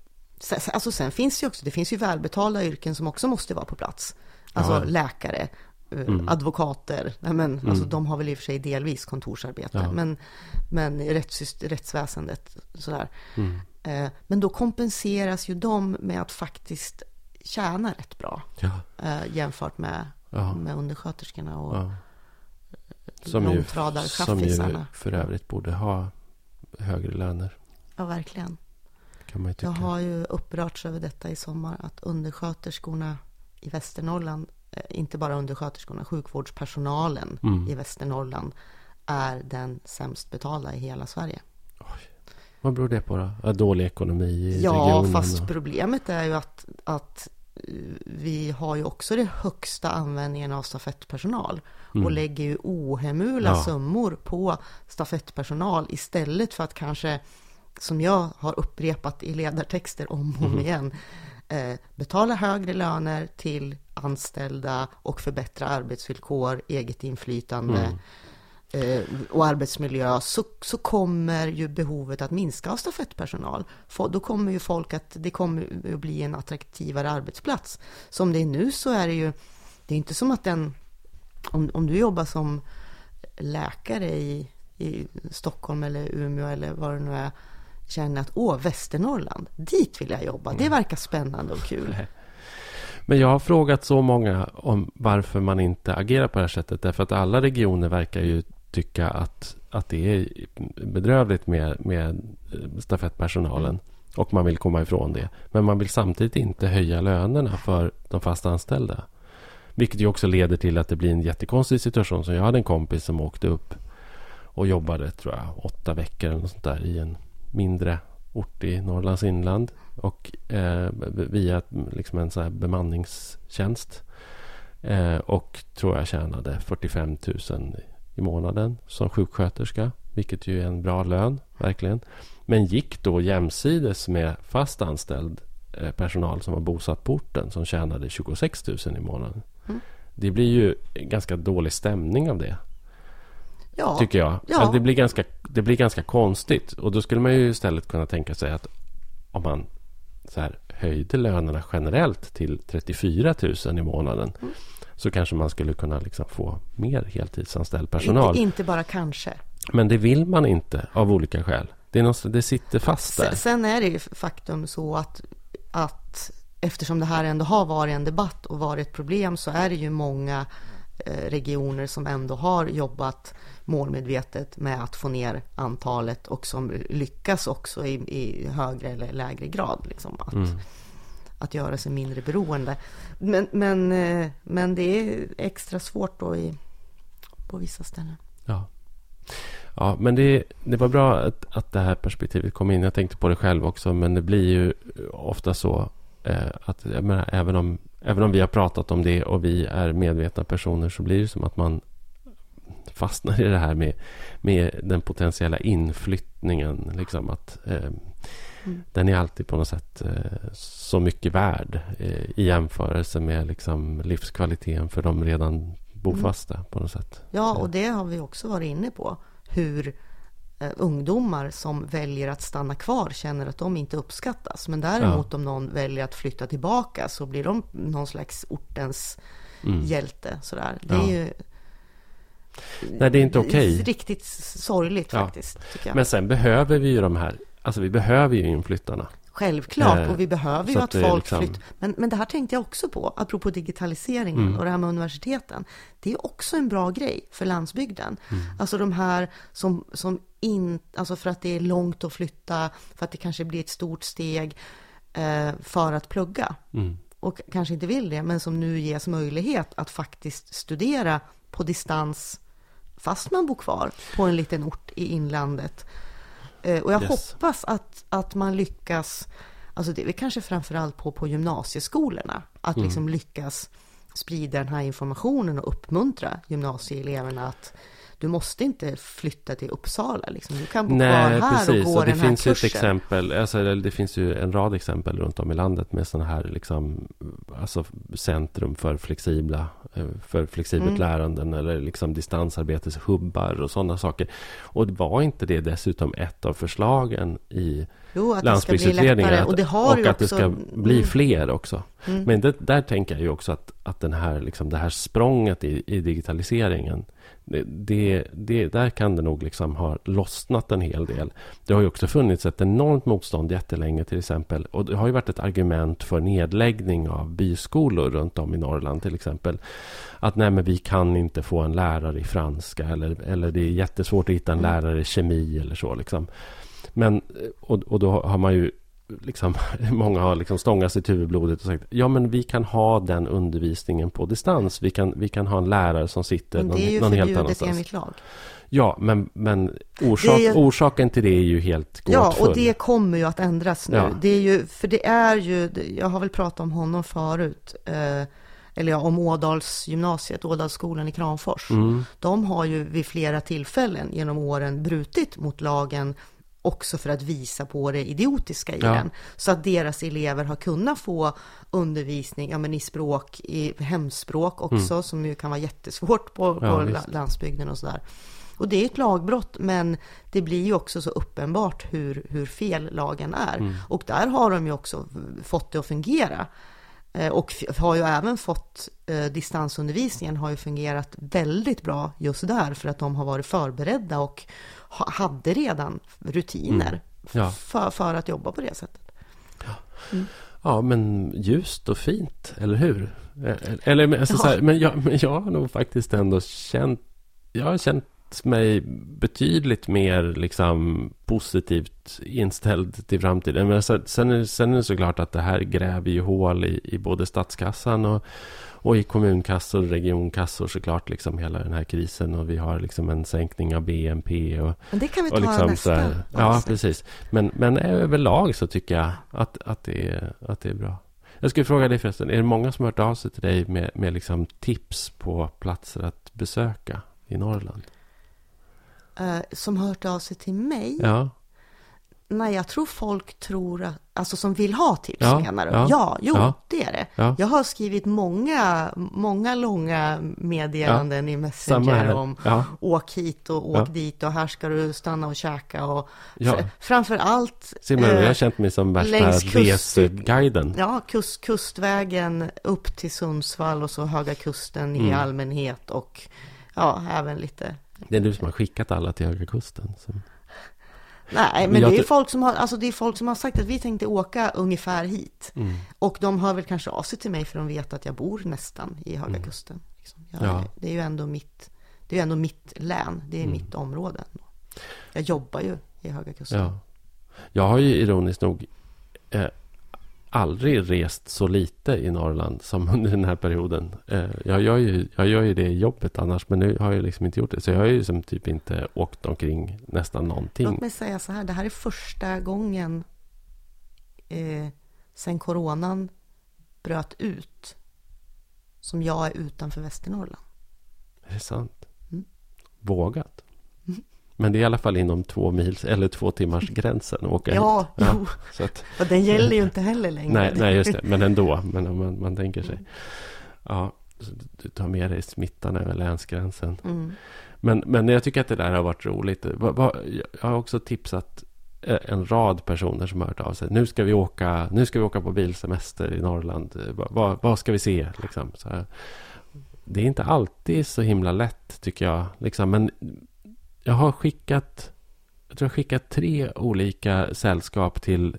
Alltså sen finns det ju också, det finns ju välbetalda yrken som också måste vara på plats. Alltså ja. läkare, eh, mm. advokater, nej men, mm. alltså, de har väl i och för sig delvis kontorsarbete, ja. men, men rätts, rättsväsendet sådär. Mm. Eh, men då kompenseras ju de med att faktiskt tjäna rätt bra ja. Eh, jämfört med, med undersköterskorna och som ju, som ju för övrigt borde ha högre löner. Ja, verkligen. Kan man Jag har ju upprörts över detta i sommar, att undersköterskorna i Västernorrland, eh, inte bara undersköterskorna, sjukvårdspersonalen mm. i Västernorrland är den sämst betalda i hela Sverige. Oj. Vad beror det på då? Dålig ekonomi i ja, regionen? Ja, fast problemet är ju att, att vi har ju också den högsta användningen av stafettpersonal mm. och lägger ju ohemula ja. summor på stafettpersonal istället för att kanske, som jag har upprepat i ledartexter om och om mm. igen, eh, betala högre löner till anställda och förbättra arbetsvillkor, eget inflytande. Mm Eh, och arbetsmiljö så, så kommer ju behovet att minska av stafettpersonal. Då kommer ju folk att, det kommer att bli en attraktivare arbetsplats. Som det är nu så är det ju, det är inte som att den, om, om du jobbar som läkare i, i Stockholm eller Umeå eller vad det nu är, känner att åh, Västernorrland, dit vill jag jobba, det verkar spännande och kul. Men jag har frågat så många om varför man inte agerar på det här sättet. Därför att alla regioner verkar ju tycka att, att det är bedrövligt med, med stafettpersonalen. Och man vill komma ifrån det. Men man vill samtidigt inte höja lönerna för de fast anställda. Vilket ju också leder till att det blir en jättekonstig situation. Så jag hade en kompis som åkte upp och jobbade, tror jag, åtta veckor eller sånt där i en mindre ort i Norrlands inland. Och eh, via liksom en sån här bemanningstjänst. Eh, och tror jag tjänade 45 000 i månaden som sjuksköterska. Vilket ju är en bra lön, verkligen. Men gick då jämsides med fast anställd eh, personal som var bosatt på orten som tjänade 26 000 i månaden. Mm. Det blir ju ganska dålig stämning av det. Ja. Tycker jag. Ja. Alltså det, blir ganska, det blir ganska konstigt. Och då skulle man ju istället kunna tänka sig att om man så här, höjde lönerna generellt till 34 000 i månaden mm. så kanske man skulle kunna liksom få mer heltidsanställd personal. Inte, inte bara kanske. Men det vill man inte av olika skäl. Det, är något, det sitter fast där. Sen är det ju faktum så att, att eftersom det här ändå har varit en debatt och varit ett problem så är det ju många eh, regioner som ändå har jobbat målmedvetet med att få ner antalet och som lyckas också i, i högre eller lägre grad. Liksom, att, mm. att göra sig mindre beroende. Men, men, eh, men det är extra svårt då i, på vissa ställen. Ja. Ja, men det, det var bra att, att det här perspektivet kom in. Jag tänkte på det själv också, men det blir ju ofta så eh, att menar, även, om, även om vi har pratat om det och vi är medvetna personer så blir det som att man fastnar i det här med, med den potentiella inflyttningen. Liksom att, eh, mm. Den är alltid på något sätt eh, så mycket värd eh, i jämförelse med liksom, livskvaliteten för de redan bofasta mm. på något sätt. Ja, och det har vi också varit inne på. Hur ungdomar som väljer att stanna kvar känner att de inte uppskattas. Men däremot ja. om någon väljer att flytta tillbaka så blir de någon slags ortens mm. hjälte. Sådär. Det ja. är ju Nej, det är inte okej. Okay. Riktigt sorgligt ja. faktiskt. Men sen behöver vi ju de här, alltså vi behöver ju inflyttarna. Självklart, eh, och vi behöver ju att, att folk liksom... flyttar. Men, men det här tänkte jag också på, apropå digitaliseringen mm. och det här med universiteten. Det är också en bra grej för landsbygden. Mm. Alltså de här som, som in, alltså för att det är långt att flytta, för att det kanske blir ett stort steg eh, för att plugga. Mm. Och kanske inte vill det, men som nu ges möjlighet att faktiskt studera på distans fast man bor kvar på en liten ort i inlandet. Eh, och jag yes. hoppas att, att man lyckas, alltså det är kanske framförallt på, på gymnasieskolorna, att mm. liksom lyckas sprida den här informationen och uppmuntra gymnasieeleverna att du måste inte flytta till Uppsala. Liksom. Du kan bo Nej, kvar här precis. och gå och det den finns här kursen. Ett exempel, alltså, det finns ju en rad exempel runt om i landet med sådana här liksom, alltså, centrum för flexibla eh, för flexibelt mm. läranden eller liksom distansarbeteshubbar och sådana saker. Och var inte det dessutom ett av förslagen i jo, att landsbygdsutredningen? Det och, det har och att också... det ska bli mm. fler också. Mm. Men det, där tänker jag ju också att, att den här, liksom, det här språnget i, i digitaliseringen det, det, där kan det nog liksom ha lossnat en hel del. Det har ju också funnits ett enormt motstånd jättelänge till exempel. Och det har ju varit ett argument för nedläggning av byskolor runt om i Norrland till exempel. Att nej men vi kan inte få en lärare i franska eller, eller det är jättesvårt att hitta en mm. lärare i kemi eller så liksom. Men, och, och då har man ju liksom, många har liksom stångat sitt huvudblodet och sagt ja men vi kan ha den undervisningen på distans. Vi kan, vi kan ha en lärare som sitter någon, någon helt annanstans. Det är ju enligt lag. Ja, men, men orsak, är, orsaken till det är ju helt gåtfull. Ja, och det kommer ju att ändras nu. Ja. Det är ju, för det är ju, jag har väl pratat om honom förut, eh, eller ja, om Ådalsgymnasiet, Ådalsskolan i Kramfors. Mm. De har ju vid flera tillfällen genom åren brutit mot lagen också för att visa på det idiotiska i ja. den. Så att deras elever har kunnat få undervisning ja, men i språk, i hemspråk också, mm. som ju kan vara jättesvårt på, på ja, landsbygden och sådär. Och det är ett lagbrott, men det blir ju också så uppenbart hur, hur fel lagen är. Mm. Och där har de ju också fått det att fungera. Eh, och har ju även fått eh, distansundervisningen har ju fungerat väldigt bra just där för att de har varit förberedda och hade redan rutiner mm. ja. för, för att jobba på det sättet. Ja. Mm. ja, men ljust och fint, eller hur? Eller, alltså, ja. här, men, jag, men jag har nog faktiskt ändå känt jag har känt mig betydligt mer liksom, positivt inställd till framtiden. Men sen, sen, är, sen är det såklart att det här gräver ju hål i, i både statskassan och, och i kommunkassor och regionkassor såklart. Liksom hela den här krisen. Och vi har liksom en sänkning av BNP. Och, men det kan vi ta liksom, nästa här, Ja, precis. Men, men överlag så tycker jag att, att, det är, att det är bra. Jag skulle fråga dig förresten. Är det många som har hört av sig till dig med, med liksom tips på platser att besöka i Norrland? eh, som har hört av sig till mig. Ja. Nej, jag tror folk tror att, alltså som vill ha tips Ja, menar du? ja, Ja, jo, ja. det är det. Ja. Jag har skrivit många, många långa meddelanden i Messenger om åk hit och åk dit och här ska du stanna och käka och Ja. fr- framför allt Simon, eh, jag har känt mig som värsta kust- reseguiden. Ja, kust, kustvägen upp till Sundsvall och så Höga Kusten i Mm. allmänhet och ja, även lite Det är du som har skickat alla till Höga Kusten. Så. Nej, men det är folk som har, alltså det är folk som har sagt att vi tänkte åka ungefär hit. Mm. Och de hör väl kanske av sig till mig för de vet att jag bor nästan i Höga Mm. Kusten. Liksom. Jag, Ja. Det är ju ändå mitt, det är ändå mitt län, det är Mm. mitt område. Jag jobbar ju i Höga Kusten. Ja. Jag har ju ironiskt nog eh, aldrig rest så lite i Norrland som under den här perioden. Eh, jag, gör ju, jag gör ju det jobbet annars, men nu har jag liksom inte gjort det. Så jag har ju som typ inte åkt omkring nästan någonting. Låt mig säga så här, det här är första gången eh, sen coronan bröt ut som jag är utanför Västernorrland. Är det sant? Mm. Vågat. Men det är i alla fall inom två mils eller två timmars gränsen att åka Ja, hit. jo. Så att, Och den gäller ju inte heller längre. nej, nej, just det. Men ändå. Men om man, man tänker sig. Ja, så du tar med dig smittan över länsgränsen. Mm. Men, men jag tycker att det där har varit roligt. Jag har också tipsat eh, en rad personer som har hört av sig. Nu ska vi åka, nu ska vi åka på bilsemester i Norrland. Va- va- Vad ska vi se? Liksom. Det är inte alltid så himla lätt tycker jag. Liksom. Men jag har skickat, jag tror jag skickat tre olika sällskap till,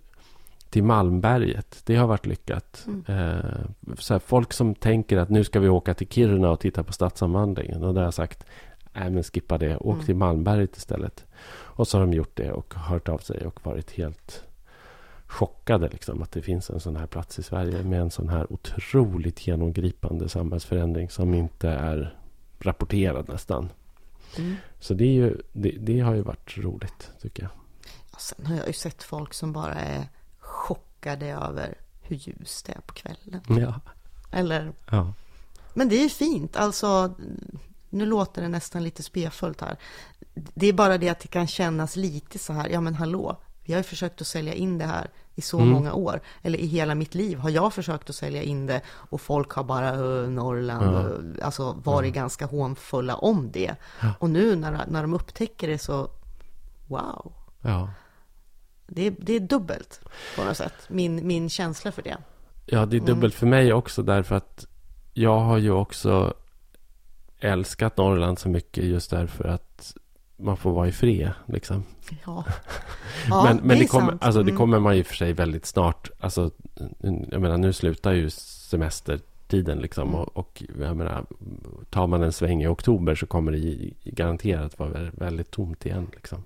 till Malmberget. Det har varit lyckat. Eh, så här, folk som tänker att nu ska vi åka till Kiruna och titta på stadsomvandlingen. Och där har jag sagt, nej men skippa det. Åk Mm. till Malmberget istället. Och så har de gjort det och hört av sig och varit helt chockade liksom, att det finns en sån här plats i Sverige med en sån här otroligt genomgripande samhällsförändring som inte är rapporterad nästan. Mm. Så det, är ju, det, det har ju varit roligt tycker jag. Sen har jag ju sett folk som bara är chockade över hur ljust det är på kvällen. Ja. Eller, ja. men det är fint. Alltså, nu låter det nästan lite spefullt här. Det är bara det att det kan kännas lite så här, ja men hallå, vi har ju försökt att sälja in det här i så Mm. många år. Eller i hela mitt liv har jag försökt att sälja in det och folk har bara "Ö, Norrland, Ja. ö", alltså varit ganska hånfulla om det. Och nu när, när de upptäcker det så, wow. Ja. Det det är dubbelt på något sätt, min, min känsla för det. Ja, det är dubbelt för mig också därför att jag har ju också älskat Norrland så mycket just därför att man får vara i fred. Liksom. Ja, ja men men det, är kommer, sant. alltså, det Mm. kommer man ju för sig väldigt snart. Alltså, jag menar, nu slutar ju semestertiden. Liksom, Mm. och, och jag menar, tar man en sväng i oktober så kommer det garanterat vara vä- väldigt tomt igen. Liksom.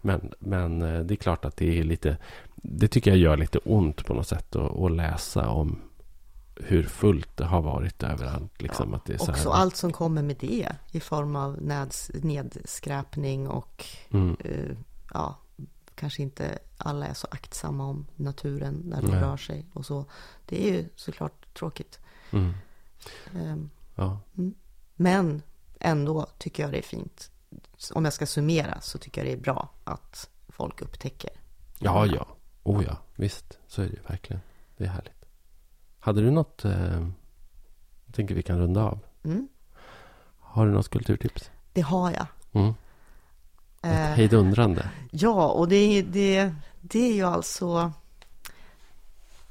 Men, men eh, det är klart att det är lite... Det tycker jag gör lite ont på något sätt att, att läsa om hur fullt det har varit överallt. Liksom, Ja, att det är så Också här, allt som kommer med det i form av neds, nedskräpning och Mm, eh, ja, kanske inte alla är så aktsamma om naturen när de Nej. rör sig och så. Det är ju såklart tråkigt. mm, Ehm, ja. Men ändå tycker jag det är fint. Om jag ska summera så tycker jag det är bra att folk upptäcker. ja, ja. Oh ja, visst. Så är det ju verkligen. Det är härligt. Hade du något... Eh, jag tänker vi kan runda av. Mm, Har du något kulturtips? det har jag. Mm. Ett Eh, hejdundrande. Ja, och det, är- det, det är ju alltså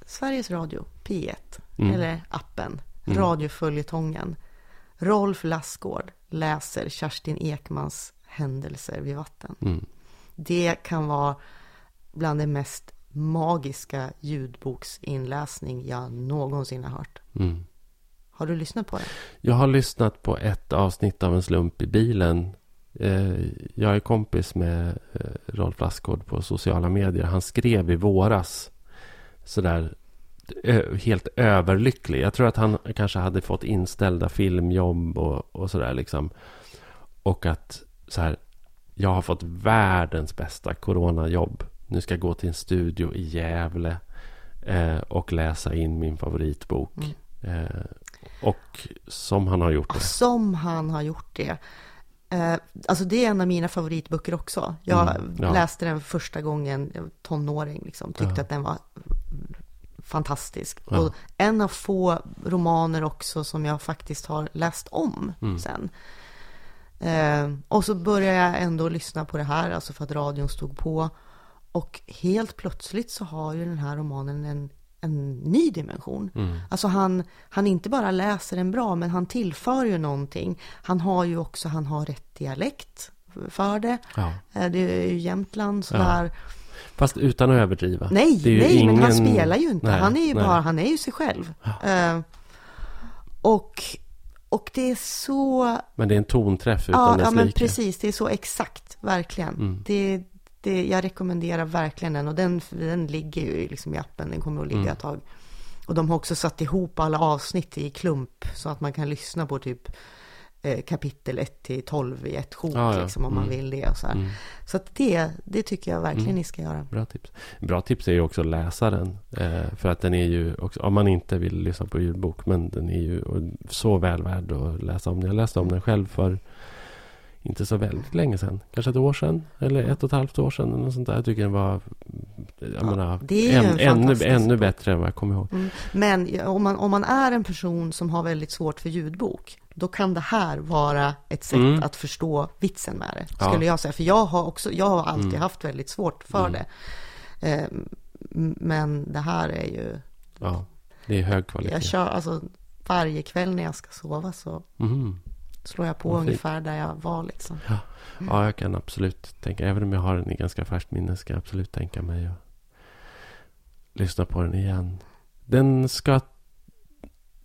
Sveriges Radio, P1, Mm. eller appen, Mm. radioföljetongen. Rolf Lassgård läser Kerstin Ekmans Händelser vid vatten. Mm. Det kan vara bland det mest magiska ljudboksinläsning jag någonsin har hört. Mm. Har du lyssnat på det? Jag har lyssnat på ett avsnitt av en slump i bilen. Eh, jag är kompis med eh, Rolf Lassgård på sociala medier. Han skrev i våras sådär ö- helt överlycklig. Jag tror att han kanske hade fått inställda filmjobb och, och sådär liksom. Och att så här, jag har fått världens bästa coronajobb. Nu ska jag gå till en studio i Gävle eh, och läsa in min favoritbok. Eh, och som han har gjort det. Som han har gjort det. Eh, alltså det är en av mina favoritböcker också. Jag mm, ja. läste den första gången, tonåring, liksom, tyckte ja. att den var fantastisk. Ja. Och en av få romaner också som jag faktiskt har läst om mm. sen. Eh, och så började jag ändå lyssna på det här, alltså för att radion stod på. Och helt plötsligt så har ju den här romanen en, en ny dimension. Mm. Alltså han, han inte bara läser den bra, men han tillför ju någonting. Han har ju också, han har rätt dialekt för det. Ja. Eh, det är ju Jämtland sådär. Ja. Fast utan att överdriva. Nej, nej ingen... men han spelar ju inte. Nej, han är ju nej. bara, han är ju sig själv. Ja. Uh, och, och det är så... Men det är en tonträff utan ja, dess Ja, men precis. Det är så exakt, verkligen. Mm. Det, det, jag rekommenderar verkligen den och den, den ligger ju liksom i appen. Den kommer att ligga mm. ett tag. Och de har också satt ihop alla avsnitt i klump så att man kan lyssna på typ Eh, kapitel 1 till 12 i ett sjok ja, ja. liksom, om mm. man vill det. så mm. så att det, det tycker jag verkligen mm. ni ska göra. Bra tips. Bra tips är ju också att läsa den. Eh, för att den är ju också, om man inte vill lyssna på ljudbok, men den är ju så väl värd att läsa om. Jag läste om den själv för inte så väldigt länge sedan. Kanske ett år sedan. Eller ett och ett halvt år sedan. Eller sånt där. Jag tycker den var jag ja, menar, en, ännu, ännu bättre än vad jag kommer ihåg. Mm. Men om man, om man är en person som har väldigt svårt för ljudbok. Då kan det här vara ett sätt mm. att förstå vitsen med det. Skulle ja. jag säga. För jag har, också, jag har alltid mm. haft väldigt svårt för mm. det. Eh, men det här är ju... Ja, det är hög kvalitet. Jag kör, alltså, varje kväll när jag ska sova så mm slår jag på ungefär där jag var liksom. Ja. ja, jag kan absolut tänka, även om jag har den i ganska färskt minne, ska jag absolut tänka mig att lyssna på den igen. Den ska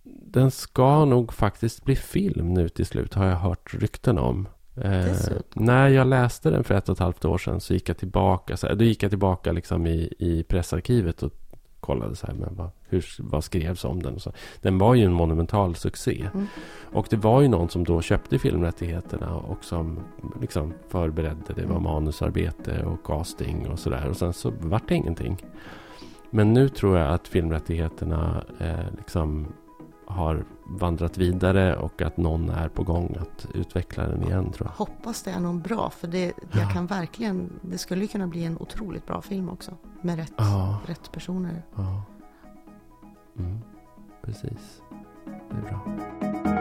den ska nog faktiskt bli film nu till slut, har jag hört rykten om. Eh, när jag läste den för ett och ett halvt år sedan så gick jag tillbaka, så, då gick jag tillbaka liksom i, i pressarkivet och kollade så här, men vad, hur, vad skrevs om den? Och så. Den var ju en monumental succé. Mm. Och det var ju någon som då köpte filmrättigheterna och som liksom förberedde. Det var mm. manusarbete och casting och sådär. Och sen så vart det ingenting. Men nu tror jag att filmrättigheterna eh, liksom har vandrat vidare och att någon är på gång att utveckla den igen. Tror jag. Hoppas det är någon bra, för det, jag ja. kan verkligen, det skulle kunna bli en otroligt bra film också. Med rätt, ja. rätt personer. Ja. Mm, precis, det är bra.